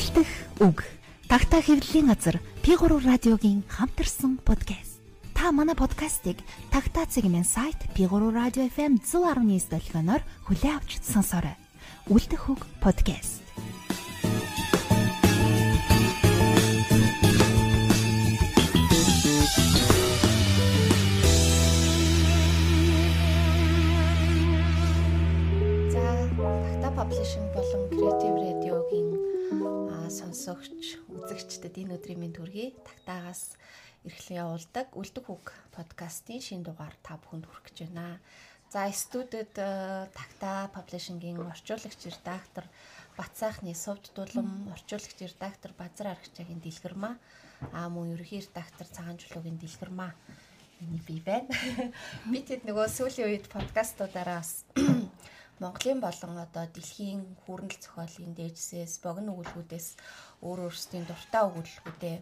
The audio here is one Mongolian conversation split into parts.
Үлдэх үг. Тагтаа хэвлэлийн газар P3 радиогийн хамтарсан подкаст. Та манай подкастыг Тагтаа цэгмэн сайт P3 радио FM 119 долгионоор хүлээн авч сонсоорой. Үлдэх үг подкаст. Publishing болон Creative Radio-гийн сонсогч, үзэгчдэд энэ өдрийн мэнд хүргэе. Тагтаагаас эрхлэн явуулдаг Үлдэг үг подкастын шинэ дугаар та бүхэнд хүрэх гэж байна. За студид Тагтаа Publishing-гийн орчуулагч редактор Батсайхны Сувд Дулам, орчуулагч редактор Базар Аргачаагийн Дэлгэрмаа, аа мөн ерөнхий редактор Цагаан Чулуугийн Дэлгэрмаа миний бий байна. Би тэд нөгөө сүүлийн үед подкастуудаараа бас Монголын болон одоо дэлхийн хүүрнэл зохиолын дээжсээс богино өгүүлбүүдээс өөр өөрсдийн дуртай өгүүлбүүдээ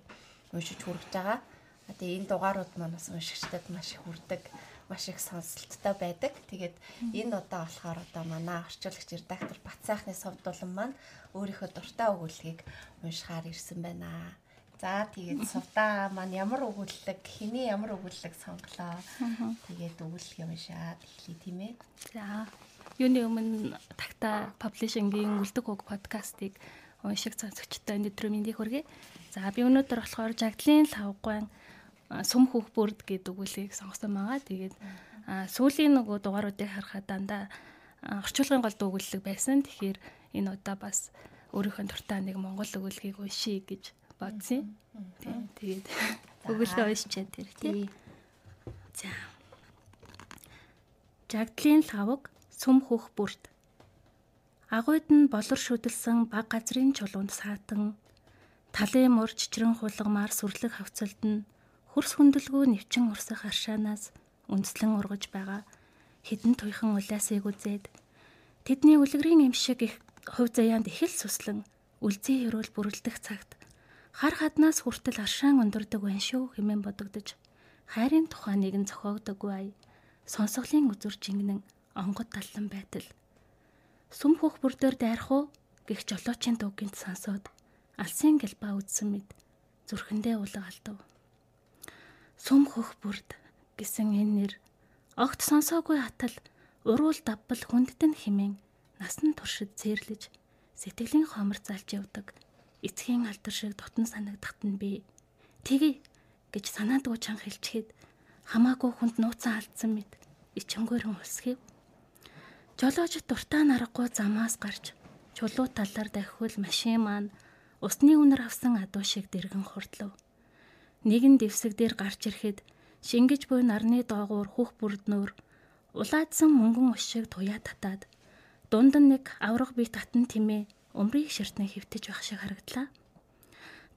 уншиж хүргэж байгаа. Тэгээ энэ дугаарууд маань бас уншигчдад маш их хүрдэг, маш их сонсолттой байдаг. Тэгээд энэ удаа болохоор одоо манай орчуулагч редактор Бацаахны совдулан маань өөрийнхөө дуртай өгүүлгийг уншихаар ирсэн байна. За тэгээд сувдаа маань ямар өгүүлэг, хэний ямар өгүүлэг сонглоо. Тэгээд өгүүлэг юм шаад эхлэе тийм ээ. За юуны өмнө тагта паблишингийн үлдэг үг подкастыг уншиг сонсогчтой өнөөдөр мэндийг хүргэе. За би өнөөдөр болохоор жагдлын лавгуун сүм хүүх бүрд гэдэг үгүүлгийг сонгосон байгаа. Тэгээд сүүлийн нөгөө дугааруудыг харахад дандаа орчуулгын голд өгүүлэг байсан. Тэгэхээр энэ удаа бас өөрийнхөө дуртай нэг монгол өгүүлгийг уншия гэж бодсон. Тэгээд өгүүлгээ уншчаад тэр тийм. За. Жагдлын лавг сүм хөх бүрт. Агуйд нь болор шүдэлсэн баг газрын чулуунд саатан талын мөр чичрэн хулгамаар сүрлэг хавцалд нь хөрс хүндэлгүй нэвчин урсах аршаанаас үндслэн ургаж байгаа хідэн туйхан улаасыг үзээд тэдний үлгэрийн эмшиг их хувь заяанд их л суслан үлзий хөрөөл бүрлдэх цагт хар хаднаас хүртэл аршаан өндөрдөг байх шүү хэмээн бодогдож хайрын тухай нэгэн зохиогдоггүй ай сонсголын үзүр жингнэн онгод таллан байтал. Сүм хөх бүрдээр дайрах уу? Гих жолоочийн дуугийнт сонсоод алсын гэлба үдсэн мэд зүрхэндээ улаг алдав. Сүм хөх бүрд гэсэн энэ нэр огт сонсоогүй хатал уруул давбал хүндтэн химэн насан туршид цээрлэж сэтгэлийн хомор залж явдаг. Эцгийн алдар шиг дотн санагдахт нь би. Тэгье гэж санаадгүй чанга хэлчихэд хамаагүй хүнд нууцан алдсан мэд ичэнгөрөн улсхив Жолоочд дуртай наргагүй замаас гарч чулуу талаар дахиул машин маань усны үнэр авсан адуу шиг дэргэн хурдлав. Нэгэн дэвсэг дээр гарч ирэхэд шингэж буй нарны доогуур хүүх бүрднөр улаадсан мөнгөн ус шиг туяа татаад дунд нь нэг аврах бие татан тимээ өмрийг ширтэн хөвтөж байх шиг харагдлаа.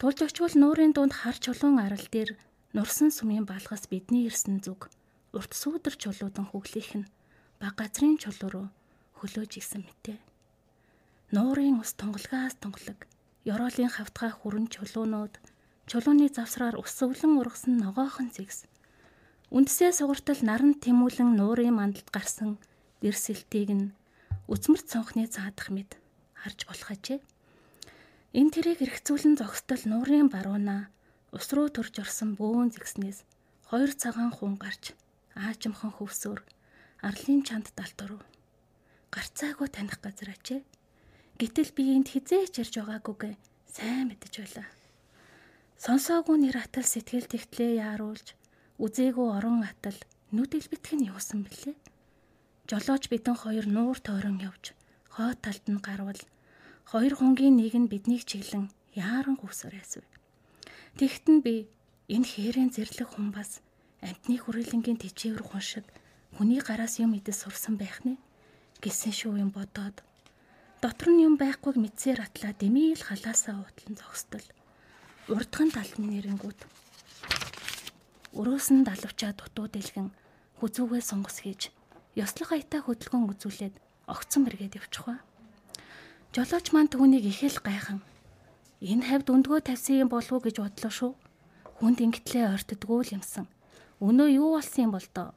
Тулж очвол нуурын дунд хар чулуун арал дээр нурсан сүмийн балгас бидний ирсэн зүг урт сүүдэр чулуудан хөглөх нь баг газрын чулуу руу хөлөөж исэн мэтээ. Нуурын ус тонголгоос тонголог, ёроолын хавтгай хүрэн чулуунууд, чулууны завсраар ус өвлөн ургасан ногоохон зэгс. Үндсээ сугартал наран тэмүүлэн нуурын мандалд гарсан дэрсэлтийг нь үзмэрт цонхны цаадах мэд харж болох ажээ. Энэ тэрийг эргцүүлэн зогсдол нуурын барууна ус руу төрж орсон бөөн зэгснээс хоёр цагаан хун гарч аажимхан хөвсөөр арлын чанд далтурв. Гарцаагүй таних газар ачээ. Гэтэл би энд хизээч ярьж байгаагүйгээ сайн мэдэж байлаа. Сонсоогүй нэр атал сэтгэл тэгтлээ яаруулж үзээгүй орон атал нүд элбитг нь юусан бэлээ. Жолооч бидэн хоёр нуур тойрон явж хоо талд нь гарвал хоёр хунгийн нэг нь биднийг чиглэн яаран гүсэр ясв. Тэгтэн би энэ хээрэн зэрлэг хүн бас амтны хүрээлэнгийн тижээвэр хүн шиг Хүний гараас юм идэс сурсан байх нэ гэсэн шүү юм бодоод дотор нь юм байхгүйг мэдсээр атлаа дэмийл халаасаа утлан зогсдол урдхан талны нэрэнгүүд өрөөс нь далавчаа дутуу дэлгэн хүзүүгээ сонгос хийж ёслох аятаа хөдөлгөөн үзүүлээд огцон мэргээд явчихва. Жолооч маань түүнийг их л гайхан энэ хавьд өндгөө тавьсан юм болов уу гэж бодлоо шүү. Хүнд ингэтлээ ойртдггүй л юмсан. Өнөө юу болсон юм бол доо?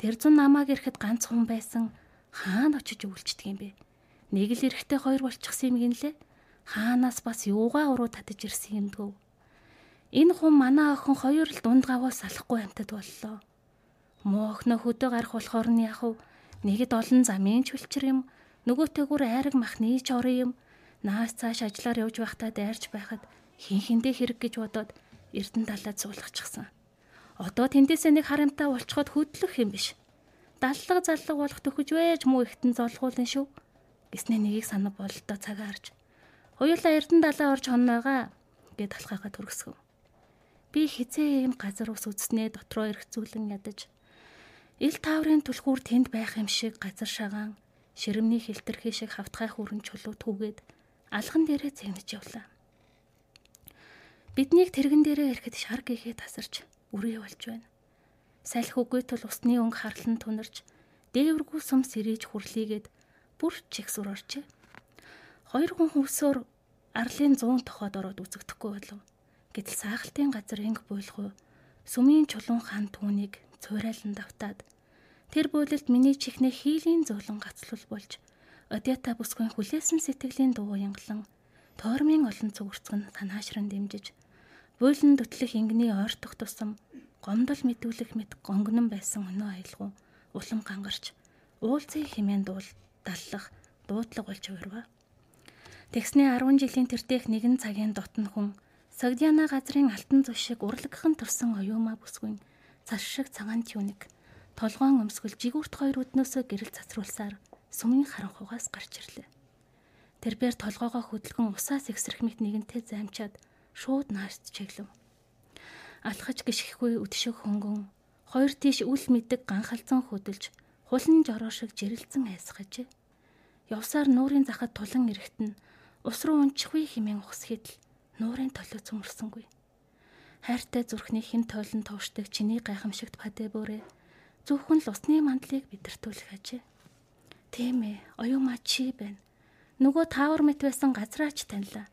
Тэр зун намааг ирэхэд ганц хүн байсан хаана очиж өвлчдөг юм бэ? Нэг л эрэхтэй хоёр болчихсон юм гинлээ. хаанаас бас юугаа уруу татаж ирсэн юм дөө. Энэ хүн манай охин хоёр л дунд гаваа салахгүй амтад боллоо. Муу охиноо хөдөө гарах болохоор нь яах вэ? Нэгэд олон замын чүлчэр юм, нөгөөтэйгүр айраг махны ч орон юм. Наас цааш ажиллаар явж байхдаа дайрч байхад хин хиндэ хэрэг гэж бодоод Эрдэнэ далаад суулгачихсан. Одоо тэндээсээ нэг харамтаа болцоход хөдлөх юм биш. Даллаг заллаг болох төхөж вэж муу ихтэн золгуулна шүү. Гиснээ нэгийг санав бололтой цагаа харж. Хоёулаа Эрдэнэ далаа орж хонноогоо гэд талхаага төргсгөв. Би хизээ ийм газар ус үзснээ дотроо эргцүүлэн ядаж. Ил тааврын түлхүүр тэнд байх юм шиг газар шагаан ширэмний хилтерхий шиг хавтгай хүрэн чулуу түүгээд алхан дээрээ зэгнэж явлаа. Биднийг тэрэгэн дээрээ ирэхэд шар гэхээ тасарч үрээ болж байна. Салхи үгүй тул усны өнгө харлан тунарч дээвэргүй сум сэрэж хүрлийгээд бүр чигсүр орчээ. Хоёр хүн хөвсөөр арлын 100 тохоод ороод үзэгдэхгүй болов. Гэтэл саахалтын газар инг буйлахгүй сүмийн чулуун хаан түүнийг цуурайлан давтаад тэр бүлэлд миний чихнээ хийлийн зөөлөн гацлал болж одята бүсгүй хүлээсэн сэтгэлийн дуу янгалан тоормын олон зүгэрцгэн санаашран дэмжиж буйлан төтлөх ингэний ойртох тусам гомдол мэдүүлэх мэт гонгнон байсан өнөө аялгуу улам гангарч уулзын химэн дуул даллах дуудлага болж хувирва. Тэгснээ 10 жилийн тэртех нэгэн цагийн дотн хүн Сагдиана газрын алтан зүш шиг урлагхан төрсөн оюумаа бүсгүй цаш шиг цагаан тюник толгоон өмсгөл жигүүрт хоёр өднөөсөө гэрэл цацруулсаар сүмийн харанхугаас гарч ирлээ. Тэрбээр толгоогоо хөдөлгөн усаас ихсрэх мэт нэгэнтээ займчаад шууд наашд чиглэв. Алхаж гიშгэхгүй өдшөг хөнгөн хоёр тийш үл мэдэг ганхалзан хөдөлж хулан жороо шиг жирэлцэн айсгажээ. Явсаар нуурын захад тулан эрэхтэн ус руу унчихгүй химэн ухс хідэл нуурын толио цөмөрсөнгүй. Хайртай зүрхний хэн тойлон товшдог чиний гайхамшигт падэ бүрээ зөвхөн л усны мандлыг бидэртүүлэх ажээ. Тийм ээ, оюума чи байна. Нөгөө таавар мэт байсан газраач таньлаа.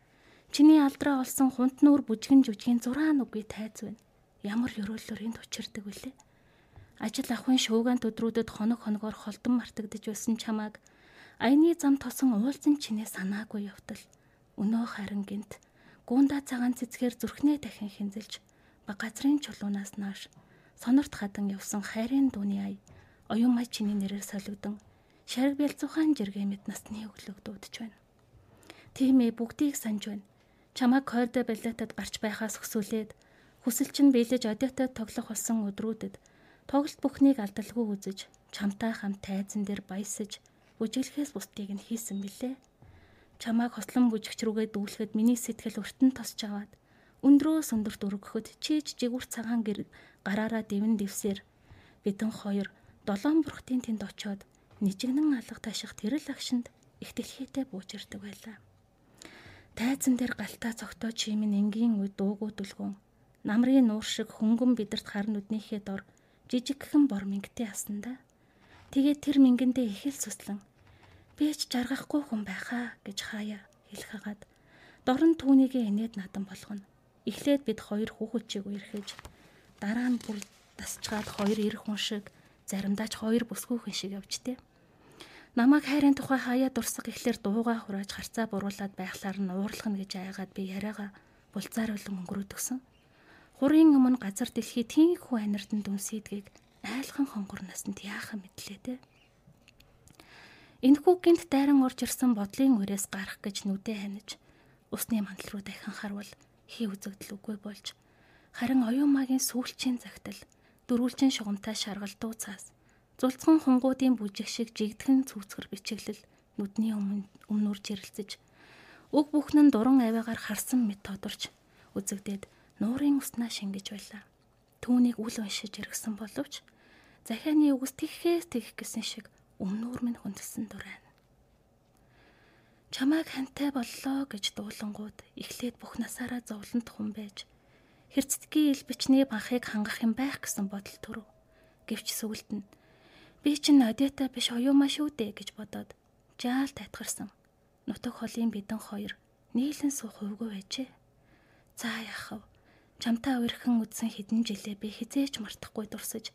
Чиний алдраа олсон хунт нүүр бүжгэн жүжгийн зураан үгүй тайз байна. Ямар ёроолоор энд учирдаг вүлээ? Ажил ахын шуугаан төдрүүдэд хоног хоногоор холдон мартагдж байсан чамааг аяны зам тосон уулзсан чинээ санаагүй явтал. Өнөө харин гинт гуунда цагаан цэцгээр зүрхнээ дахин хинзэлж ба газрын чулуунаас нааш сонорт хадан явсан хайрын дууны ая оюун май чиний нэрээр солигдсон шарг бэлцухан жиргээ мэд насны өглөөг дуудаж байна. Тийм ээ бүгдийг санаж байна. Чамайг койрдо балетад гарч байхаас хөсөөлээд хүсэл чинь биелэж одоотой тоглох болсон өдрүүдэд тоглолт бүхнийг алдалгүй үзэж чамтай хамт тайзан дээр баясаж үжиглэхээс бусдыг нь хийсэн билээ чамааг хослон бүжигч рүүгээ дүүлэхэд миний сэтгэл өртөн тосч аваад өндрөөс өндөрт өргөхөд чийж жигүр цагаан гэр гараараа дэвэн дэвсээр бидэн хоёр долоон бүрхтийн тэнд очоод нижигнэн алга таших тэрэл агшинд их дэлхийтэй бууж ирдэг байлаа. Тайзан дээр галтаа цогтоо чимэн энгийн үе дуугүй дүлгүн намрын нуур шиг хөнгөн бидэрт хар нүднийхээ дор жижигхэн бор мингтэй асанда. Тэгээд тэр мингэндээ их л суслан Би ч жаргахгүй хүн байхаа гэж хаяа хэлэх хагаад дорн түүнийгээ инээд надан болгоно. Эхлээд бид хоёр хүүхэлчийг үерхэж дараа нь бүр тасчгаад хоёр эр хүн шиг заримдаа ч хоёр бүсгүйхэн шиг явжтэй. Намайг хайрын тухай хаяа дурсах ихлээр дууга хурааж харцаа буруулаад байхлаар нь уурлахна гэж айгаад би яриагаа булцааруулан өнгөрөөдгсөн. Хурын өмнө газар дэлхий тийхүү анирдан дүнсийдгийг айлхан хонгорноос нь яахан мэдлээ те. Энэхүү гинт дайран орж ирсэн бодлын үрээс гарах гэж нүдэ ханиж усны мандал руу дахин харвал хий үзэгдэл үгүй болж харин оюумагийн сүүлчийн загтал дөрвөлжин шугамтай шаргалтуу цаас зулцхан хунгуудын бүжиг шиг жигдхэн цүүцгэр бичиглэл нүдний өмнө өмнүр жирэлцэж өг бүхэн нь дуран авиагаар харсан мэт тодорч үзэгдээд нуурын уснаа шингэж байлаа. Түүнийг үл уншиж иргсэн боловч захианы үгс тэгхээс тэгэх гэсэн шиг өмнүүр минь хүндэлсэн дурайна. Чамайг хантай боллоо гэж дуулангууд эхлээд бүх насаараа зовлонт хүн байж хэрцдгийн ил бичний банхыг хангах юм байх гэсэн бодол төрөв. Гэвч сүгэлд нь би чинь одиотой биш оюумаа шүү дээ гэж бодоод жаал тайтгарсан. Нутаг холын бидэн хоёр нийлэн суух хувгүй байжээ. За яхав. Чамтай уурхан үдсэн хэдэн жилээ би хизээч мартахгүй дурсаж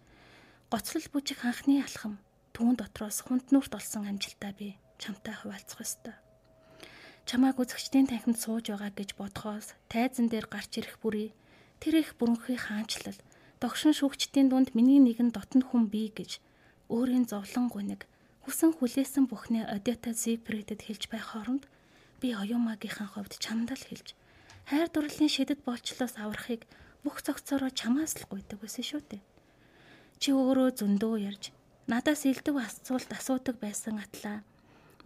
гоцлол бүжиг анхны алхам түүн дотроос хүнд нүрт олсон амжилтаа би чамтай хуваалцах ёстой. Чамааг үзэгчдийн танхимд сууж байгаа гэж бодхоос тайзан дээр гарч ирэх бүрий тэр их бүрэнхий хаанчлал догшин шүүгчдийн дунд миний нэгэн дотн хүн бий гэж өөрийн зовлон гуниг хүсэн хүлээсэн бүхнээ Одета Зигфридэд хэлж байх хооронд би оюумагийнхаа хувьд чамдал хэлж хайр дурлалын шидэд болчлоос аврахыг бүх цогцороо чамаас л гуйдаг байсан шүү дээ. Чи өөрөө зөндөө ярьж надаас элдв асуулт асуудаг байсан атлаа.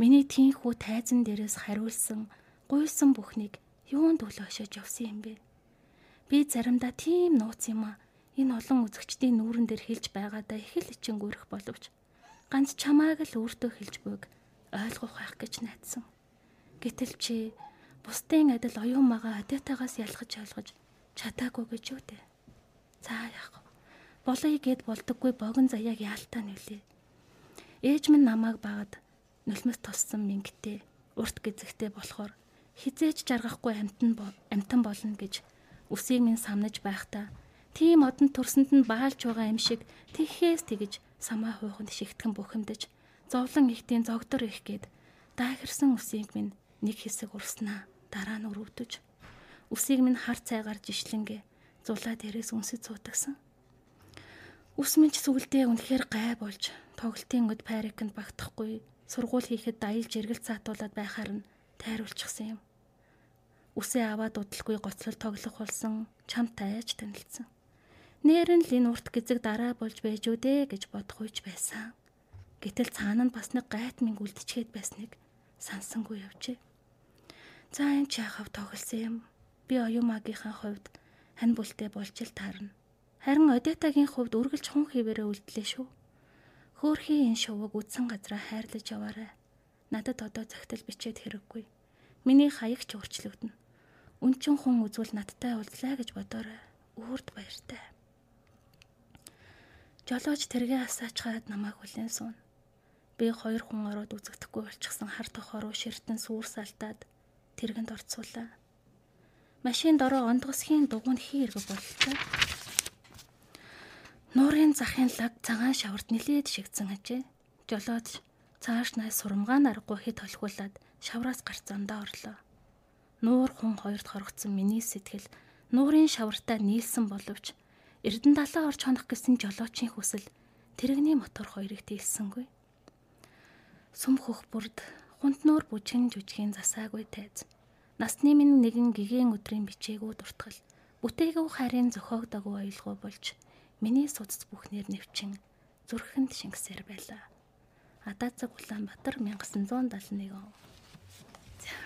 Миний тийхүү тайзан дээрээс хариулсан гуйсан бүхнийг юунд өлөөшөж явсан юм бэ? Би заримдаа тийм нууц юм а энэ олон үзэгчдийн нүүрэн дээр хэлж байгаадаа их л ичингүүрэх боловч ганц чамааг л өөртөө хэлж буйг ойлгох байх гэж найдсан. Гэтэл чи бусдын адил оюун магаа адитагаас ялгаж ойлгож чадаагүй гэж юу дээ. За яах вэ? Болоё гэд болдоггүй богн заяаг яалтаа нүлээ. Ээж минь намайг багад нулимс тоссон мингтээ урт гизэгтэй болохоор хизээж жаргахгүй амтан амтан болно гэж үсийг минь самнаж байхдаа тийм одон төрсөнд нь баалж байгаа юм шиг тэгхээс тэгж самаа хууханд шигтгэн бухимдаж зовлон ихтийн зогдор их гээд даахирсан үсийг минь нэг хэсэг урснаа дараа нь өрөвдөж үсийг минь хар цайгаар жишлэнгээ зулаа дээрээс үнсэж цуудагсан. Үс минь ч сүгэлдээ үнэхээр гай болж тоглолтын өд парикнд багтахгүй сургууль хийхэд даял жиргэл цаатуулаад байхаар нь тайруулчихсан юм. Үсээ аваад удалгүй гоцлол тоглох болсон чамтай айж танилцсан. Нээр нь л энэ урт гизэг дараа болж байж үдэ гэж бодох үйж байсан. Гэтэл цаана нь бас нэг гайт минь үлдчихэд байсныг сансангүй явжээ. За энэ ч яхав тоглосон юм. Би оюумагийнхаа хувьд хань бүлтэй болж л таарна. Харин Одетагийн хувьд үргэлж хун хിവэрэ үлдлээ шүү. Хөөхий энэ шувууг үдсэн газараа хайрлаж яваарай. Надад одоо загтал бичээд хэрэггүй. Миний хаягч өөрчлөгдөнө. Үнчин хүн үзвэл надтай уулзлаа гэж бодоорой. Үрд баяртай. Жолооч тэргээ асаачгаад намайг хүлээн суун. Би хоёр хүн ороод үзэгдэхгүй болчихсон хар тохороо ширтэн сүрс алдаад тэргэнд орцуулаа. Машинд ороо ондгосхийн дугуйн хий эргэг боллоо. Нуурын захын лаг цагаан шаварт нилээд шигдсэн ажээ. Жолооч цааш най сурамгаан аргагүй хэд толхиулаад шавраас гарч зандаа орлоо. Нуур хүн хоёрт хорогдсон миний сэтгэл нуурын шавартаа нийлсэн боловч Эрдэнэ далаа орж хонох гэсэн жолоочийн хүсэл тэрэгний мотор хоёрыг дийлсэнгүй. Сум хөх бүрд хунтнуур бүжин жүжгийн засаагүй тайз. Насны минь нэгэн гигэн өдрийн бичээгүү дуртгал. Бүтээгүү харин зөхөөгдөгөө ойлгоо болж миний судас бүхнэр нэвчин зүрхэнд шингэсээр байлаа. Адаацаг Улаанбаатар 1971 он. За.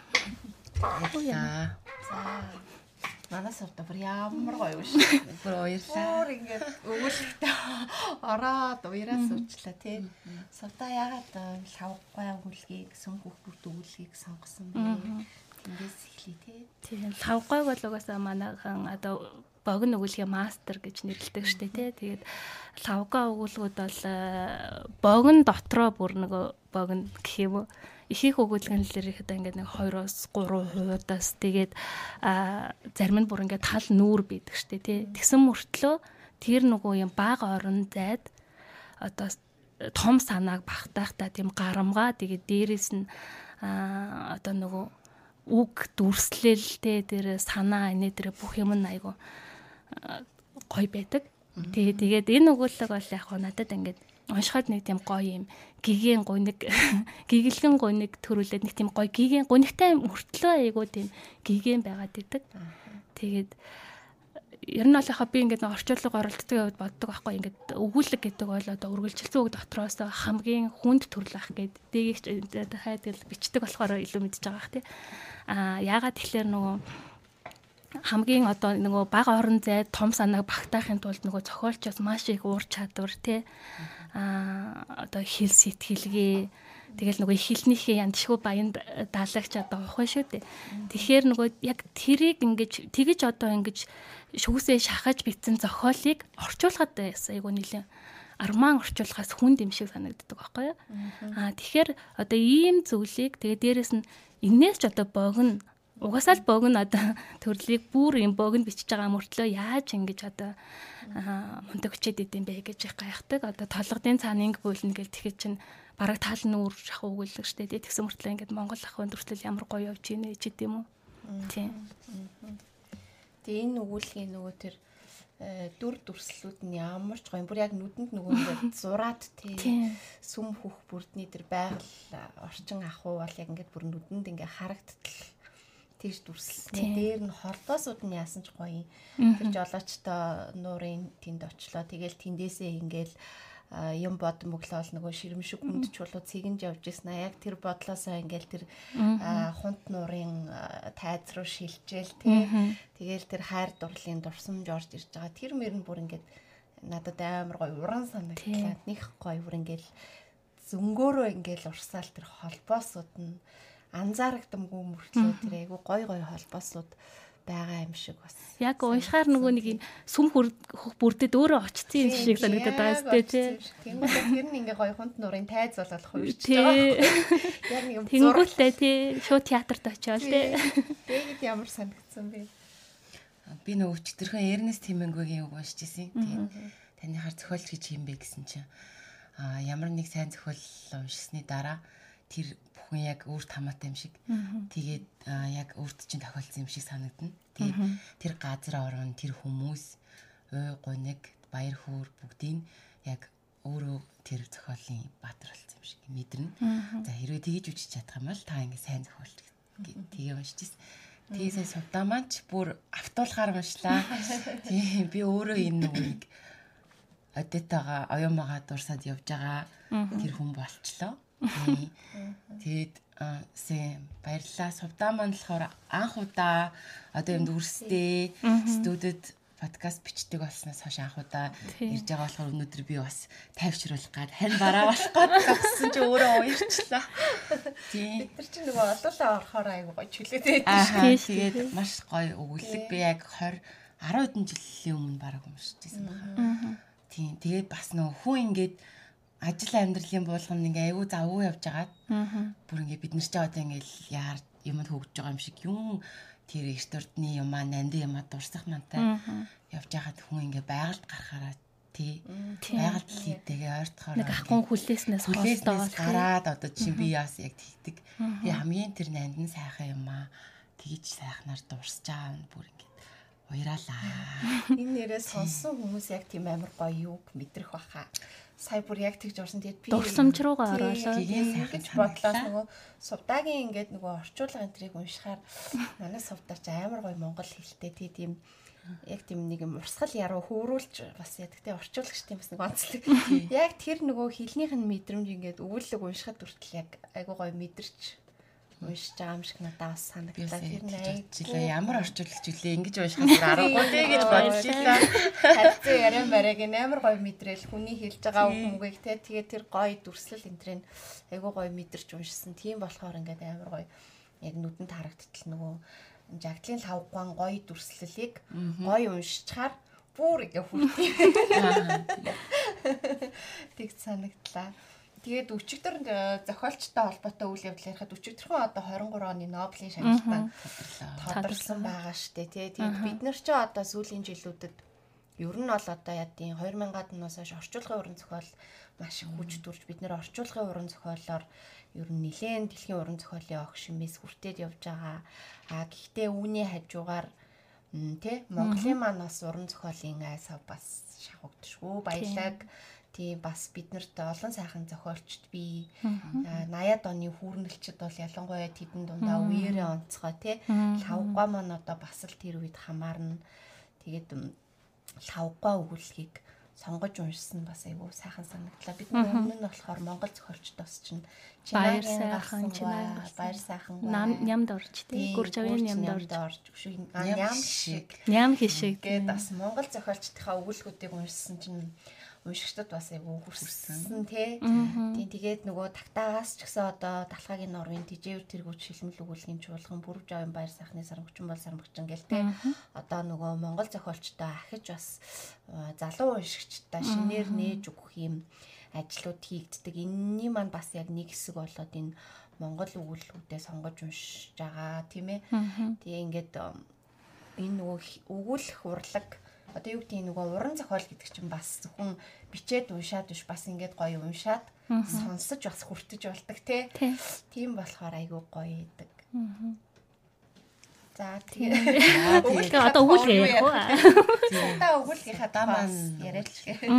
За. Манаас урд бүр ямар гоё биш. Бүр уярлаа. Бүр ингээд өгүүлэлтээ ороод уяраа суучлаа тий. Сувда ягаад лавгай өгүүлгийг сөнгөх бүрт өгүүлгийг сонгосон бэ? Тэндээс эхлэе тий. Тийм лавгай бол угаасаа манайхан одоо богино өгүүлгийн мастер гэж нэрлэдэг штэ тий. Тэгээд лавга өгүүлгүүд бол богино дотроо бүр нөгөө богино гэх юм уу их их өгүүлгэнлэр их одоо ингээд нэг 2-оос 3 хуудаас тэгээд зарим нь бүр ингээд тал нүүр бидэг штэ тий. Тэгсэн мөртлөө тэр нөгөө юм бага орон зайд одоо том санааг багтаахта тийм гарамгаа тэгээд дээрэс нь одоо нөгөө үг дүрслэлтэй тэр санаа инээ тэр бүх юм айгу гой байдаг. Тэгээ тэгээд энэ өгүүлэг бол яг надад ингээд уншихад нэг тийм гоё юм гигийн гуниг гигэлгэн гуниг төрүүлээд нэг тийм гоё гигийн гунигтай мөртлөө айгуу тийм гигийн байгаад идэг. Тэгээд ер нь бол яхаа би ингээд орчуулга оролддог явд боддог байхгүй ингээд өгүүлэг гэдэг бол одоо үргэлжилсэн үг дотроос хамгийн хүнд төрлөх гэд дээгч хайдаг бичдэг болохоор илүү мэдж байгаа бах тий. А яагаад тэгэхээр нөгөө хамгийн одоо нөгөө бага орон зай том санааг багтаахын тулд нөгөө зохиолчоос маш их уур чадвар тий а одоо хэл сэтгэлгээ тэгэл нөгөө хилнийхээ янтшгүй баянд даалгч одоо ухаа шүү дээ. Тэгэхээр нөгөө яг тэрийг ингэж тэгэж одоо ингэж шүүсээ шахаж битсэн зохиолыг орчуулахад байсан айгу нэлээ арман орчуулахаас хүн дэм шиг санагддаг байхгүй юу? Аа тэгэхээр одоо ийм зүйлийг тэгээ дээрэс нь энээс ч одоо богино угаасаа л богино одоо төрлийг бүр юм богино бичиж байгаа мөртлөө яаж ингэж одоо мундаг хүчээд идэм бэ гэж их гайхдаг. Одоо толгодын цаана инг бөөлнө гэл тэгэхэд чинь бараг таал нүүр шах өгүүлэг штэ тий тэгсэн мөртлөө ингээд Монгол ах өндөрлөл ямар гоё явж ийнэ ч гэдэм үү. Тийм. Тэгээ энэ өгүүлгийн нөгөө тэр э, дүр дүрслүүд нь ямар ч гоё. Бүр яг нүдэнд нөгөө ингээд зураад тий сүм хөх бүрдний тэр байгаль орчин ахуй бол яг ингээд бүр нүдэнд ингээд харагдтал тийш дүрслэнэ. Дээр нь холбоосууд нь яасан ч гоё. Тэр жолоочтой нуурын тэнд очлоо. Тэгэл тэндээсээ ингээл юм бодон мөглөөл нөгөө ширэмшиг хүнд чулуу цэгэнж явж ирсэн а яг тэр бодлоосоо ингээл тэр хунт нуурын тайз руу шилжээл тий Тэгэл тэр хайр дурлалын дурсамж орж ирж байгаа. Тэр мөр нь бүр ингээд надад амар гоё уран санагдлаа. Нэг гоё бүр ингээл зөнгөөрөө ингээл урсаал тэр холбоосууд нь анзаарагдамгүй мөртлөө тэр айгу гоё гоё холбоосууд байгаа юм шиг бас. Яг уншихаар нөгөө нэг юм сүм хөх бүрдэд өөрөө очсон юм шиг санагдаад байгаа сте тий. Тэнгүүт тэр нь ингээ гоё хунт нурын тайз болоод хуурч байгаа. Яг нэг юм Тэнгүүтээ тий шоу театрт очиод тий. Тэгэд ямар санагдсан бэ? Би нөгөө өчтөрхөн Эрнест Хемингвейгийн үг уншиж ирсэн. Тэгээд танихаар зохиолч гэж юм бэ гэсэн чинь а ямар нэг сайн зохиол уншсны дараа тэр бүхэн яг өөрт хамаатай юм шиг. Тэгээд яг өөрт чинь тохиолдсон юм шиг санагдана. Тэгээд тэр газар орон, тэр хүмүүс, ой гониг, баяр хөөр бүгдийг яг өөрөө тэр зохиолын баатар болсон юм шиг мэдэрнэ. За хэрвээ тэгэж үчиж чадах юм бол та ингэ сайн зохиолч тэгээ уншижсэн. Тэгээ сая сувдаа маань ч бүр автуулахаар уншлаа. Тийм би өөрөө энэ нүгийг одетаага оюумагаа дурсаад явж байгаа тэр хүн болчлоо. Тэгээд сэ баярлалаа. Сувдаа маань болохоор анх удаа одоо юм дүрстэй студид подкаст бичдэг болсноос хойш анх удаа ирж байгаа болохоор өнөөдөр би бас тайвшруулах гад харин бараа болох гад гэсэн чи өөрөө уярчлаа. Тийм. Бид нар чинь нөгөө олоолаа орохоор айгу гоё чөлөөтэй байдаг шүү. Тэгээд маш гоё өгүүлэг би яг 20 10 хэдэн жилийн өмнө бараг уншижсэн байна. Тийм. Тэгээд бас нөгөө хүн ингээд ажил амьдралын буулганд ингээ аягүй завгүй явж агаад бүр ингээ бид нар ч одоо ингээ яар юмд хөгжиж байгаа юм шиг юм. Тэр эрт урдны юм аа нанди юм аа дурсах мантай явж байгаад хүн ингээ байгальд гарахаараа тий. Байгальд хийдгээ ойртохоор нэг ахын хүлээснээс холдоод гараад одоо чи би яас яг тэгдэг. Би хамгийн тэр нандин сайхан юм аа тгийж сайхнаар дурсаж байгаа нь бүр ингээ уяраалаа энэ нэрээ сонсон хүмүүс яг тийм амар гоё юг мэдрэх баха сая бүр яг тэгж орсон. Тэгээд би дурсамж руугаа ороолоо. гэж бодлоо нөгөө сувдагийн ингээд нөгөө орчуулга энтрийг уншихаар манай сувдаач амар гоё монгол хэлтэй тийм яг тийм нэг юм урсгал яруу хөөрүүлж бас яадаг те орчуулагчдын бас нэг онцлог. Яг тэр нөгөө хэлнийх нь мэдрэмж ингээд өвөлөг уншихад хүртэл яг айгуу гоё мэдэрч уншиж байгаа юм шиг надад бас санагдлаа. Тэр найжилаа ямар орчуулагч үлээ ингэж уншихаас аргагүй дээ гэж бодож илаа. Харьцаа яриан барайг амар гоё мэдрэл хүний хэлж байгаа үг мүгийг те тэгээ тэр гоё дүрслэл энтрийн айгуу гоё мэдэрч уншсан. Тийм болохоор ингээд амар гоё яг нүдэнд харагдтал нөгөө жагтлын лавгаан гоё дүрслэлийг гоё уншичаар бүр ингээ хүртээ. Тэг санагдлаа. Тэгээд өчигдөр зохиолчтой холбоотой үйл явдал ярихад өчигдөрхөн одоо 23 оны Нобелийн шагналтаа тодорхойлсон байгаа штэ тий. Тэгээд бид нар ч одоо сүүлийн жилүүдэд ер нь бол одоо ядын 2000-ад оноос хойш орчуулгын уран зохиол маш хүч төрж бид нэр орчуулгын уран зохиолоор ер нь нэлээд дэлхийн уран зохиолын огш юмээс хүртээд явж байгаа. А гэхдээ үүний хажуугаар тэ Монголын маань бас уран зохиолын айсаа бас шахагдшгүй баялаг. Mm -hmm тий бас биднэрт олон сайхан зохиолчд би 80-ад оны хүүрнэлчд бол ялангуяа тэдэн дундаа үеэрээ онцгой тий лавга маань одоо бас л тэр үед хамаарна. Тэгээд лавга өгүүлгийг сонгож уншсан бас айгүй сайхан санагдлаа. Бид өмнө нь болохоор Монгол зохиолчдоос чинь баяр сайхан баяр сайхан нам нямд орж тий? Гүр чавын нямд орж. ням шиг. ням хишиг. Гээд бас Монгол зохиолчдынхаа өгүүлбэрүүдийг уншсан чинь уншигчдад бас айгүй хүрсэн тий. Тийм тэгээд нөгөө тагтаагаас ч гэсэн одоо талхаагийн норвын тижээвэр тэргүүч шилмэл өгүүлгийн чуулган бүрв жавын баяр сайхны сармөгчин бол сармөгчин гэл тий. Одоо нөгөө монгол зохиолчтой ахиж бас залуу уншигчтай шинээр нээж өгөх юм ажлууд хийгддэг. Энэний маань бас яг нэг хэсэг болоод энэ монгол өгүүлбэрүүдээ сонгож уншиж байгаа тийм ээ. Тэгээ ингээд энэ нөгөө өгүүлэх урлаг одоо юу гэдэг нөгөө уран зохиол гэдэг чинь бас зөвхөн бичээд уншаад биш бас ингээд гоё уншаад сонсож бас хүртэж болдог тий. Тийм болохоор айгүй гоё идэг. За тэгээ. Тэгээ. одоо өгүүлгээ ярих уу? Одоо өгүүлгийнхаа дамаа яриад л. Гээ.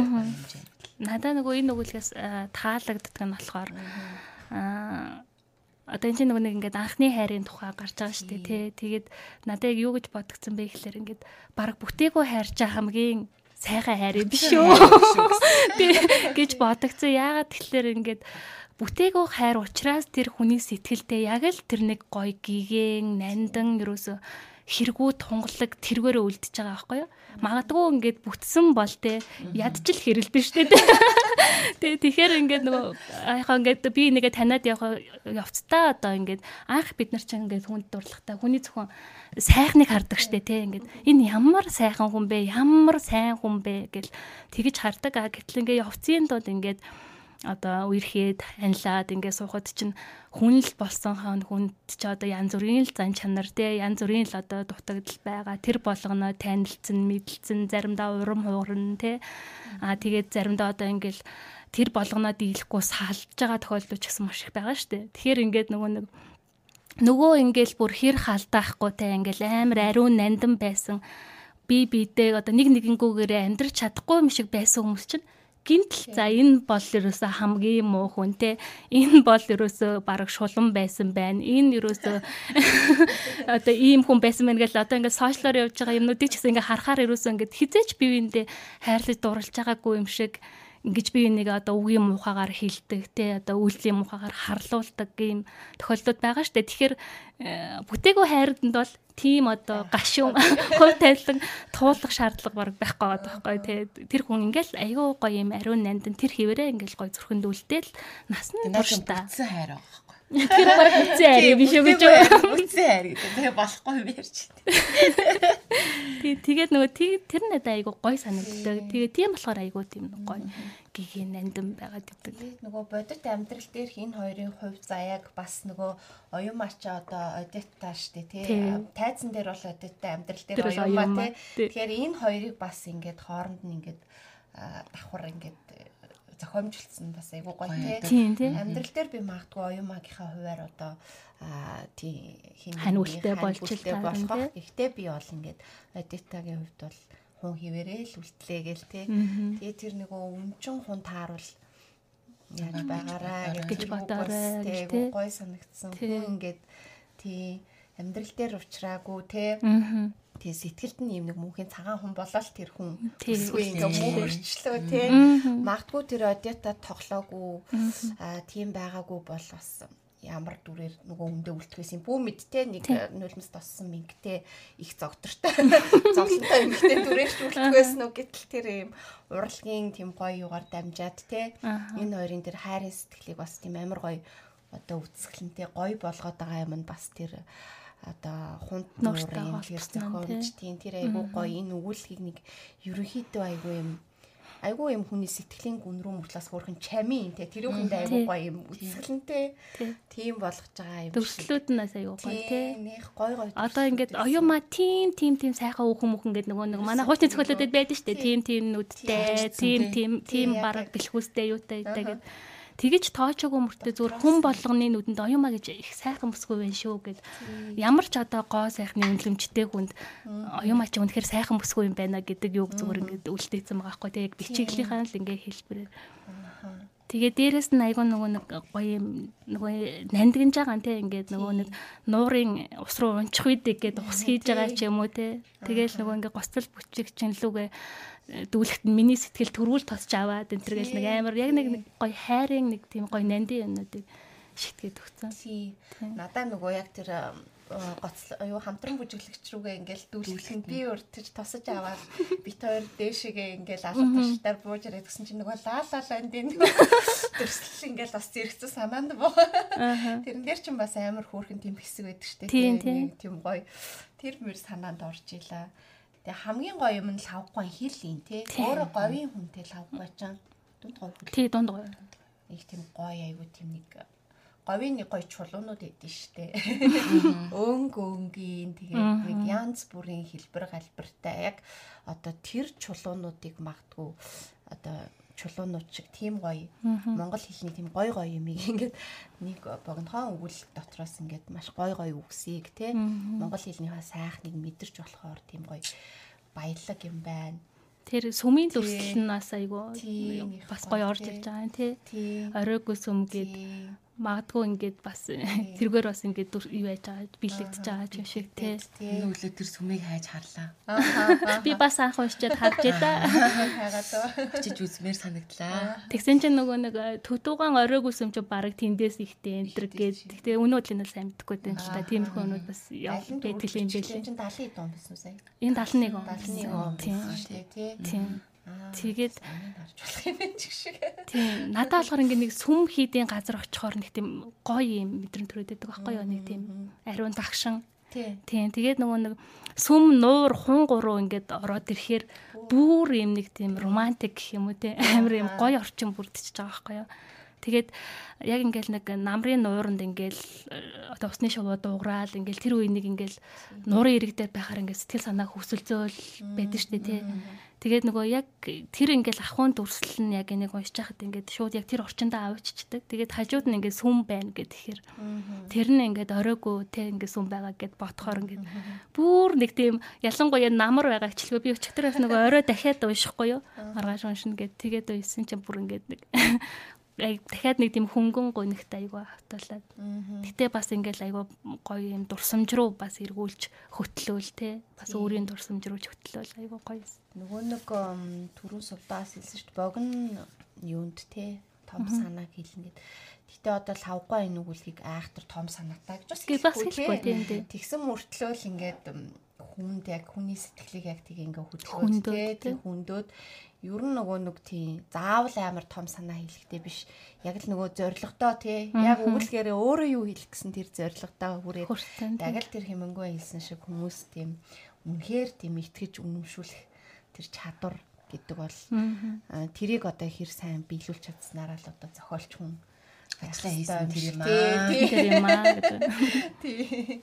Надаа нөгөө энэ өгүүлгээс таалагддаг нь болохоор аа одоо энэ чинь нөгөө нэг ингээд анхны хайрын тухай гарч байгаа шүү дээ тий. Тэгээд надад яг юу гэж бодгцсан бэ гэхэлэр ингээд баг бүтээгөө хайрч байгаа хамгийн сайхан хайр юм биш үү? Гэж бодогцсон. Яагаад тэгэхээр ингээд бүтээгөө хайр учраас тэр хүний сэтгэлдээ яг л тэр нэг гоё гигэн нандан юусоо хэрэгүү тунгалаг тэргээрээ үлдчихэж байгаа байхгүй юу? Магадгүй ингээд бүтсэн бол те ядчил хэрэлдэн штэ те. Тэгээ тэгэхээр ингээд нөгөө яхаа ингээд би нэгэ таниад явах явцдаа одоо ингээд анх бид нар чинь ингээд хүнд дурлахтаа хүний зөвхөн сайхныг хардаг штэ те ингээд энэ ямар сайхан хүн бэ? Ямар сайн хүн бэ гэл тэгэж хардаг. А гэтэл ингээд явцын тулд ингээд одоо үерхэд анилаад ингээд суухад чинь хүн л болсон хаан хүнд ч одоо янз бүрийн л зан чанар те янз бүрийн л одоо дутагдал байгаа. Тэр болгоно танилцсан мэдлцэн заримдаа урам хуурна те. А тэгээд заримдаа одоо ингээд тэр болгоноо дийлэхгүй салж байгаа тохиолдол ч гэсэн маш их байгаа дээ тэгэхээр ингээд нөгөө нэг нөгөө ингээл бүр хэр халдаахгүй те ингээл амар ариун нандин байсан. Би бидээ одоо нэг нэгэнгүүгээрээ амьдрч чадахгүй юм шиг байсан хүмүүс чинь гинтл за энэ бол ерөөсө хамгийн муу хүн те. Энэ бол ерөөсө бараг шулан байсан байна. Энэ ерөөсө одоо ийм хүн байсан байна гэл одоо ингээд сошиалоор явж байгаа юмнуудыг ч гэсэн ингээд харахаар ерөөсө ингээд хизээч бивэндээ хайрлаж дурлж байгаагүй юм шиг ингэж би нэг одоо үгийн мухагаар хилдэг те одоо үйлдлийн мухагаар харлуулдаг ийм тохиолдлууд байгаа штэ. Тэгэхээр э, бүтээгөө хайрданд бол тийм одоо гашуун хувь тавилан туулах шаардлага баг байхгүй байгаа байхгүй те. Тэр хүн ингээл айгүй гоё юм ариун нандин тэр хിവэрэ ингээл гоё зүрхэнд үлдээл нас нь турштай хайр байгаа Тэр баг үцэн хайр биш үү гэж үцэн хайр гэдэг. Тэгээ болохгүй юм ярьж байна. Тэг тэгээд нөгөө тэр надад айгу гой санагддаг. Тэгээ тийм болохоор айгу тийм гой гигийн нандин байгаад идэг. Нөгөө бодит амьдрал дээр энэ хоёрын хувь заяаг бас нөгөө оюун мача одоо одитта штэ тий. Тайзан дээр бол одитта амьдрал дээр оюун ма тий. Тэгэхээр энэ хоёрыг бас ингээд хооронд нь ингээд давхар ингээд зохиомжилсан бас айгуу гоё тийм амьдрал дээр би магадгүй оюун магийнхаа хуваар одоо тий хин ханиултай болж болох. Гэхдээ би бол ингээд Адитагийн хувьд бол хун хിവэрээ л үлтлээ гээл тий. Тэгээ тэр нөгөө өмчөн хун тааруул яаж байгаараа гэж бодоорой тий гоё санагдсан. Хүн ингээд тий амьдрал дээр уучраагүй тий Тэгээ сэтгэлд нь юм нэг мөнхийн цагаан хүн болол тэр хүн. Эсвэл ингээ мөрчлөө тий. Магадгүй тэр одиата тоглоогүй аа тийм байгаагүй бол бас ямар дүрээр нөгөө хүндээ үлдэхээс юм. Бүү мэдтэй нэг нулимс тоссон мингтэй их зогдортой. Зовлонтой эмгтэй дүрээр үлдэхээс нөө гэтэл тэр юм урлагийн тийм гоё югаар дамжаад те энэ хоёрын тэр хайрын сэтгэлийг бас тийм амар гоё одоо үсгэлэнтэй гоё болгоод байгаа юм нь бас тэр одоо хунт тэр зохиомж тийм тэр айгуу гоё энэ өгүүлгийг нэг ерөнхийдөө айгуу юм айгуу юм хүний сэтгэлийн гүн рүү мөртлөөс хөөрхөн чамин те тэр үхэнд айгуу гоё юм үсгэлэнтэй тийм болгож байгаа юм төвслүүд нь айгуу гоё те нэх гоё гоё одоо ингээд оюума тим тим тим сайхан үхэн мүхэн гэдэг нөгөө нэг манай хуучны зохиолуудад байдаг шүү дээ тим тим нүдтэй тим тим тим бараг бэлхүүстэй юутай гэдэг тэгэж тоочоогүй мөртөө зүгээр хүн болгоны нүдэнд оюума гэж их сайхан бүсгүй байх шүү гэд. Ямар ч одоо гоо сайхны үнэлэмжтэй хүнд оюума чи үнэхээр сайхан бүсгүй юм байна гэдэг юг зүгээр ингээд үлдээсэн байгаа хгүй тэг бичиглийнхаа л ингээ хэлбэрээр. Тэгээ дээрэс нь айгүй нөгөө нэг гоё юм нөгөө нандинж байгаа нте ингээд нөгөө нэг нуурын ус руу унчих үйдэг гээд ус хийж байгаа ч юм уу те. Тэгээл нөгөө ингээд гоцтол бүчиг чин лүгээ дүүлэхт нь миний сэтгэл төрүүл тосч аваад энэ төр гэл нэг амар яг нэг гоё хайрын нэг тийм гоё нандин юмнуудыг шитгээд өгсөн. Надаа нөгөө яг тэр гоц юу хамтран бүжиглэгч рүүгээ ингээл дүүлсэн би уртж тосож аваад бит хоёр дээшээгээ ингээл алга таштаар бууж ирээд гэсэн чинь нөгөө лаа лаа ландин төрсөл ингээл бас зэрэгцэн санаанд боо. Тэрэн дээр чинь бас амар хөөрхөн тийм хэсэг байдаг штэ. Тийм тийм гоё. Тэр мөр санаанд орж илаа. Тэгээ хамгийн гоё юм нь лавгүй хийлийн тий. Өөрөө говийн хүнтэй лавгүй ч дунд гоё. Тий дунд гоё. Их тийм гоё айгу тийм нэг говийн нэг гоё чулуунууд идэв штэ. Өнгө өнгийн тэгээд нэг янз бүрийн хэлбэр галбартай яг одоо тэр чулуунуудыг магтгүй одоо чулуунууд шиг тийм гоё монгол хэлний тийм гоё гоё юм ингээд нэг богинохон өгүүлэлт дотроос ингээд маш гоё гоё үгсийг те монгол хэлнийхээ сайхныг мэдэрч болохоор тийм гоё баялаг юм байна. Тэр сүмийн дүрслэл нь бас айгүй бас гоё орж ирж байгаа юм тий. Оройгүй сүм гээд магадгүй ингээд бас тэргээр бас ингээд юу яаж байгаа бэлэгдэж байгаа юм шиг тий. Энэ өглөө тэр сүмийг хайж харлаа. Би бас анх уншчаад харж байла. Хагаад очиж үзмээр санагдлаа. Тэгсэн чинь нөгөө нэг төдөөгөн оройг үсэм чи баг тэндээс ихтэй энтер гээд тэгтээ өнөөдөр нь сайн мэдхгүй дээ ч та тиймэрхүү өнүүд бас байдаг юм бэлээ. Чинь 70 дон байсан сая? Энэ 71 он. 71 он тийм тий. Тэгээд харж болох юм ч шиг. Тийм. Надад болохоор ингээ нэг сүм хийдийн газар очихоор нэг тийм гоё юм мэдрэмт төрөдөг байхгүй юу? Нэг тийм ариун дагшин. Тийм. Тэгээд нөгөө нэг сүм нуур хун гуруу ингээд ороод ирэхээр бүр юм нэг тийм романтик гэх юм уу те амар юм гоё орчин бүрдчихэж байгаа байхгүй юу? Тэгээд яг ингээл нэг намрын нууранд ингээл одоо усны шувуу дууграал ингээл тэр үеийг ингээл нуурын ирэг дээр байхаар ингээл сэтгэл санаа хөсөлцөөл байдаг штэ тий. Тэгээд нөгөө яг тэр ингээл ахуйн дүрслэл нь яг энийг уншиж хахад ингээд шууд яг тэр орчиндөө авчичдаг. Тэгээд хажууд нь ингээд сүм байна гэд тэгэхээр тэр нь ингээд оройгүй те ингээд сүм байгаа гэд ботхоор ингээд бүр нэг тийм ялангуяа намар байгаа гिचлгүй би өчтөрөөс нөгөө орой дахиад уншихгүй юу? Маргааш уншина гэд. Тэгээд уйсан чинь бүр ингээд нэг дахиад нэг тийм хөнгөн гонигт айгүй хавтуулаад. Гэтэ бас ингээл айгүй гоё юм дурсамж руу бас эргүүлж хөтлөөл те. Бас өөрийн дурсамж руу хөтлөөл айгүй гоё. Нөгөө нэг түрүү сувдаас хэлсэн шүү дээ. Богн юунд те том санааг хэлнэ гэд. Гэтэ одоо лавгай энэ үгүлгийг айхтар том санаатай гэж бас хэлэхгүй тийм тийм. Тэгсэн мөртлөөл ингээд хүнд яг хүний сэтгэлийг яг тийг ингээ хөдөлгөөд те хүндөөд ер нь нөгөө нэг тийм заавал амар том санаа хэлэхтэй биш. Яг л нөгөө зоригтой тий. Яг өгүүлгээрээ өөрөө юу хэлэх гэсэн тэр зоригтой хүрээд яг л тэр хэмэнгөө хэлсэн шиг хүмүүс тийм үнэхээр тийм итгэж үнэмшүүлэх тэр чадвар гэдэг бол тэрийг одоо хэр сайн биелүүлж чадсанараа л одоо зохиолч хүн ажиллаа хийсэн тэр юм аа. Тэр юм аа гэдэг. Тий.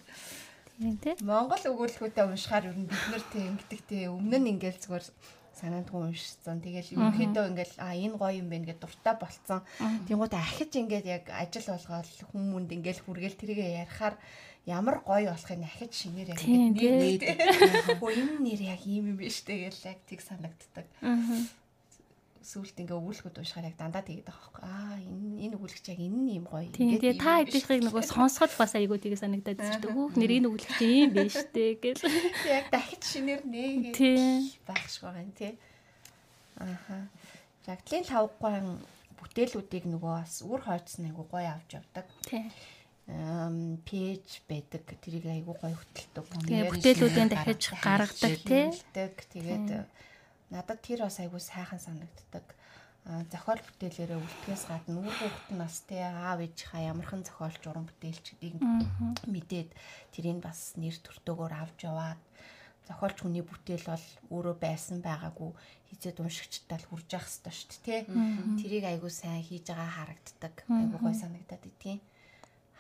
Тийм тий. Монгол өгүүлбэрүүдээ уншихаар ер нь бид нэр тий ингэдэг тий өмнө нь ингээл зүгээр санаандгүй уншсан. Тэгэл ерөнхийдөө ингээл а энэ гоё юм байна гэд дуртай болцсон. Тэнгууд ахиж ингээд яг ажил болгоод хүмүүнд ингээл хүргээл тэрийгэ ярихаар ямар гоё болохыг ахиж шинээр яг ингээд нээд. Хөө энэ нэр яг ийм юм биш тэгэл яг тийг санагддаг. Аа сүулт ингээ өгүүлэхүүд уушгаар яг дандаа тэгээд байгаа байхгүй. Аа энэ энэ өгүүлэгч яг энэ нь юм гоё. Тэгээд та хэдийнхийг нөгөө сонсоход бас айгүй тэгээ санагдаад дээ. Хөөх нэр энэ өгүүлэгч юм биш дээ гэл. Яг дахиж шинээр нээгээд байх шиг байгаа юм тий. Ааха. Жагдлын лавгаан бүтээлүүдийг нөгөө бас үр хойцсон айгүй гоё авч явдаг. Тий эм пэйж байдаг тэрийг айгүй гоё хөтэлдэг. Тэгээ бүтээлүүдийн дахиж гаргадаг тий. Тэгээд надад тэр бас айгүй сайхан санагддаг. Зохиол бүтээлээрээ үлдэхээс гадна үр хүүхэд нь бас те аав ээжийнхаа ямархан зохиолч уран бүтээлчдийг мэдээд тэрийг бас нэр төртөөгөр авч яваад зохиолч хүний бүтээл бол өөрөө байсан байгаагүй хизээд уншигчтай л хүрж явах хэрэгтэй шүү дээ тий. Тэрийг айгүй сайн хийж байгаа харагддаг. Айгүй гой санагдаад идтiin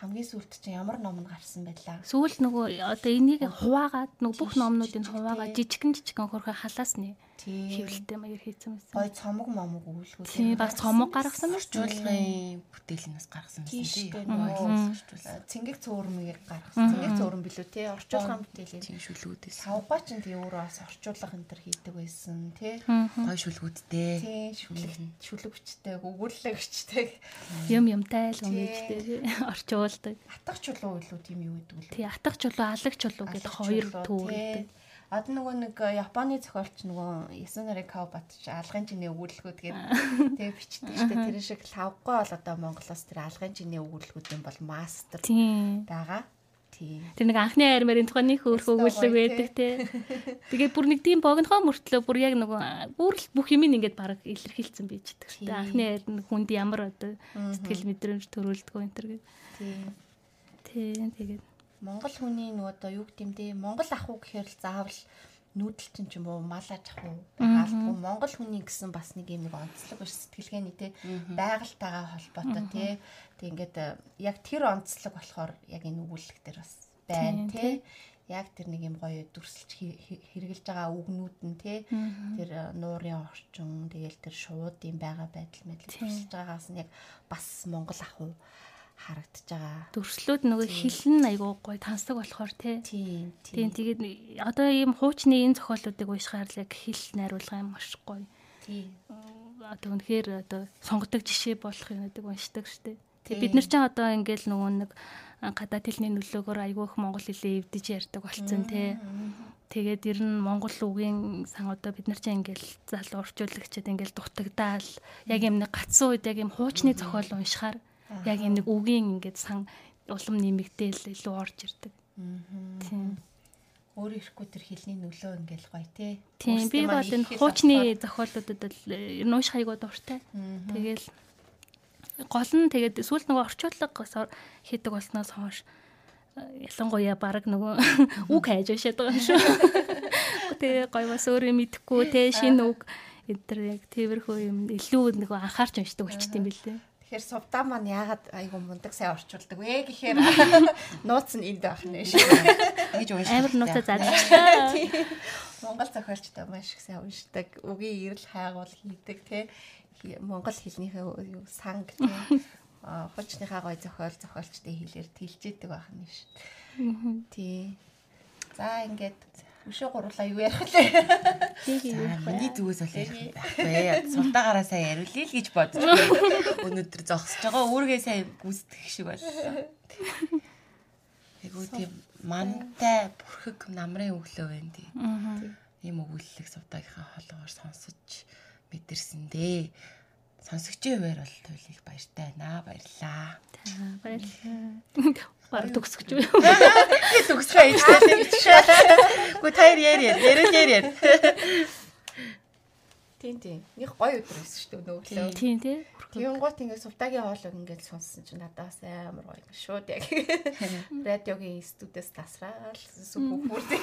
хамгийн сүүлд чинь ямар ном нь гарсан байлаа. Сүүл нөгөө одоо энийг хуваагаад нөгөө бүх номнуудыг хуваагаад жижигэн жижигэн хөрхөө халаас нэ хэвлэлтэй маяг хийсэн байсан. Гой цомог момог өгүүлгүүд. Тийм баг цомог гаргасан мэт чуулгын бүтээлнээс гаргасан байсан тийм. Цэнгэг цөөрмгийг гаргасан. Цэнгэг цөөрм билүү те орчуулгын бүтээлийн тийм шүлгүүдээс. Савгаа ч тийм өөрөө бас орчуулга энэ төр хийдэг байсан те. Гой шүлгүүдтэй. Тийм шүлэг шүлэг өгүүлэгчтэй юм юмтай л өмжтэй орчуулдаг. Атгах чулуу илүү тийм юу гэдэг үү? Тий атгах чулуу алаг чулуу гэдэг хоёр төвөртэй. Одоо нөгөө нэг э, Японы зохиолч нөгөө Ясунari Kawabata алгын чиний өгүүлэлгүүд гэдэг тэгээ бичдэг шүү дээ. Тэр шиг лавггүй бол одоо Монголоос тэр алгын чиний өгүүлэлгүүдийн бол мастер байгаа. Тэр нэг анхны армарын тухайн нэг хөөх өгүүлэг байдаг те. Тэгээ бүр нэг тийм богинохоо мөртлөө бүр яг нөгөө бүр л бүх юм ингээд баг илэрхийлсэн байж байгаа шүү дээ. Анхны ард нь хүнд ямар одоо сэтгэл мэдрэмж төрүүлдэг энэ төр гэдэг. Тийм. Тэгээд Монгол хүний нөгөө одоо юу гэмдээ Монгол ах уу гэхээр л заавал нүүдэлчин ч юм уу мал аж ахуй хаалтгүй Монгол хүний гэсэн бас нэг юм нэг онцлог биш сэтгэлгээний те? Байгальтайгаа холбоотой те? Тэг ингээд э, яг тэр онцлог болохоор яг энэ өгүүлэг дээр бас байна те? яг тэр нэг юм гоё дүрсэлж хэрэгжилж байгаа үгнүүд нь те? Тэр э, нуурын орчин тэгэл тэр шуудын байгаа байдал мэт дүрсэлж байгаагаас нь яг бас Монгол ахуй харагдаж байгаа. Дүрслүүд нөгөө хилэн айгуу гоё тансаг болохоор тий. Тийм. Тийм тэгээд одоо ийм хуучны энэ зохиолуудыг уншихаар л яг хил найруулга юм маш гоё. Тийм. Одоо үнэхээр одоо сонгодог жишээ болох юмнуудыг уншдаг штеп. Тэг бид нар ч одоо ингээл нөгөө нэг гадаад хэлний нөлөөгөөр айгүй их монгол хэлээ эвдэж ярьдаг болцсон тий. Тэгээд ер нь монгол үгийн сан одоо бид нар ч ингээл залуу орчуулагчид ингээл дутагдаал яг юм нэг гацсан үед яг юм хуучны зохиол уншихаар яг нэг үгийн ингээд сан улам нэмэгдээл илүү орж ирдэг. Тийм. Өөр ирэхгүй тэр хилний нөлөө ингээл гоё те. Тийм би бол энэ хуучны зохиолуудад л ер нь уушхайг дуртай. Тэгэл гол нь тэгээд сүүл нөгөө орчуулга хийдэг болсноос хойш ялангуяа баг нөгөө үг хайж уншаад байгаа юм шүү. Тэгээ гоё бас өөрөө мэдэхгүй те шинэ үг энэ яг тиймэрхүү юм илүү нөгөө анхаарч уншдаг болчт юм билээ. Тэгэхээр сувдаа маань яагаад айгу мундаг сайн орчуулдаг вэ гэхээр нууц нь энд байх нэ шүү. Гэж уншдаг. Амар нууцаа задлаа. Монгол зохиолчтой маш их сайн уншдаг. Үгийн эрэл хайгуул хийдэг тий. Монгол хэлнийхээ санг тий. А хуучныхаа гой зохиол зохиолчтой хэлээр тэлжээдэг байх нь шүү. Тий. За ингээд Өшөө гурлаа юу ярих лээ. Миний зүгээс бол ярих байхгүй. Султаагаараа сайн яриулъя л гэж бодож өнөөдөр зогсож байгаа. Өөргөө сайн гүйцэтгэх шиг боллоо. Айгуу тийм мантай бүрхэг намрын өглөө байна тий. Ийм өгүүлэлэг сувтаагийнхаа хоолоогоор сонсож мэдэрсэн дээ. Сонсогчийн хувьд бол туйлыг баяртай байна. Баярлаа. Баярлалаа. Бараг төгсгөж үү? Төгсгөө ээжтэй гэж. Гү таяр яар яар яар яар. Тийм тийм. Них гоё өдөр байсан шүү дээ нөглөө. Тийм тий. Тийм гот ингээд сувтагийн хоолойг ингээд сонссон чинь надаас амар гоё шууд яг радиогийн студиэс тасраал сүм бүхүрдээ.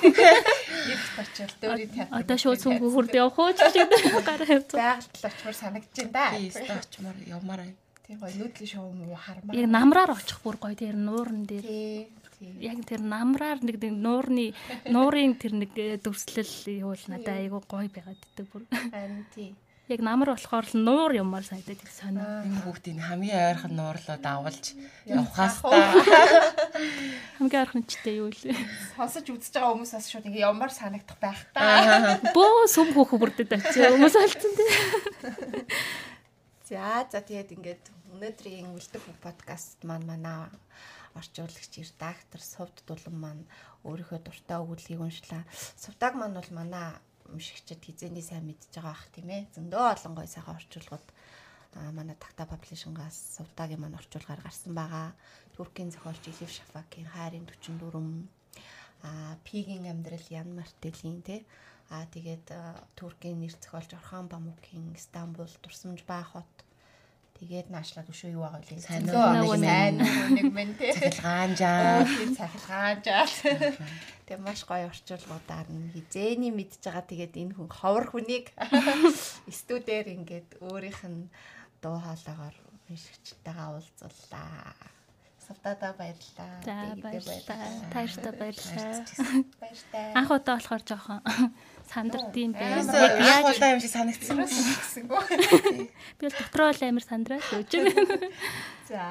Нэг очил дөөрийн театр. Одоо шууд сүм бүхүрд явах уу гараа явц. Байгальд л очмор санагдаж байна да. Тийм очмор явмаар байна. Тийм гоё нүүдлийн шоу муу хармаа. Яг намраар очих бүр гоё тэр нуурн дээр. Яг тэр намраар нэг нуурны нуурын тэр нэг дүрслэл юу л надад айгүй гоё байгаад ддэг бүр. Харин тий. Яг намар болохоор л нуур юмар санагдаад их сонио. Энэ хүүхдийн хамгийн ойрхон нуурлуу давалж явхаас та хамгийн ойрхон чтэй юу лээ. Сонсож үзэж байгаа хүмүүс бас шууд ингээ ямар санагдах байх та. Бөө сүм хөөх бүрдэд очив. Хүмүүс алдсан тий. За за тэгээд ингээд өнөөдрийн үлдэх подкаст маань манай орчуулагч редактор Сувд Дулан маань өөрийнхөө дуртай өгүүлгийг уншлаа. Сувдаг маань бол манай уншигчид хизээний сайн мэдж байгаа ах тийм ээ. Зөндөө олон гой сайхан орчуулгууд манай такта паблишингаас Сувдагийн маань орчуулгаар гарсан байгаа. Туркийн зохиолч Илив Шафакийн Хайрын 44 а Пигийн амьдрал Ян Мартелийн тий а тэгээд Туркийн нэр зохиолч Орхан Бамукийн Стамбул дурсамж баа хот Тэгээд наашлаад өшөө юу байгаа вэ? Сайн нэг сайн нэг мэн тий. Цахилгаанжаа. Цахилгаанжаа. Тэгээ маш гоё орчуулгуудаар нь хизээний мэдж байгаа. Тэгээд энэ хүн ховор хүнийг студиэр ингээд өөрийнх нь дуу хоолойгоор уншигчтайгаа уулзлаа. Савтада баярлаа. За баярлалаа. Тааштай баярлалаа. Баяртай. Анх удаа болохоор жоохон сандардсан байна. Яг удаа юм шиг санагдсан гэсэнгүү. Би бол дотроо л амар сандраад өгч байна. За.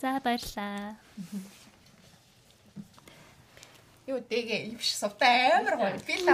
За баярлалаа. Юу дэгээ юм шиг сувтай амар гоё. Би л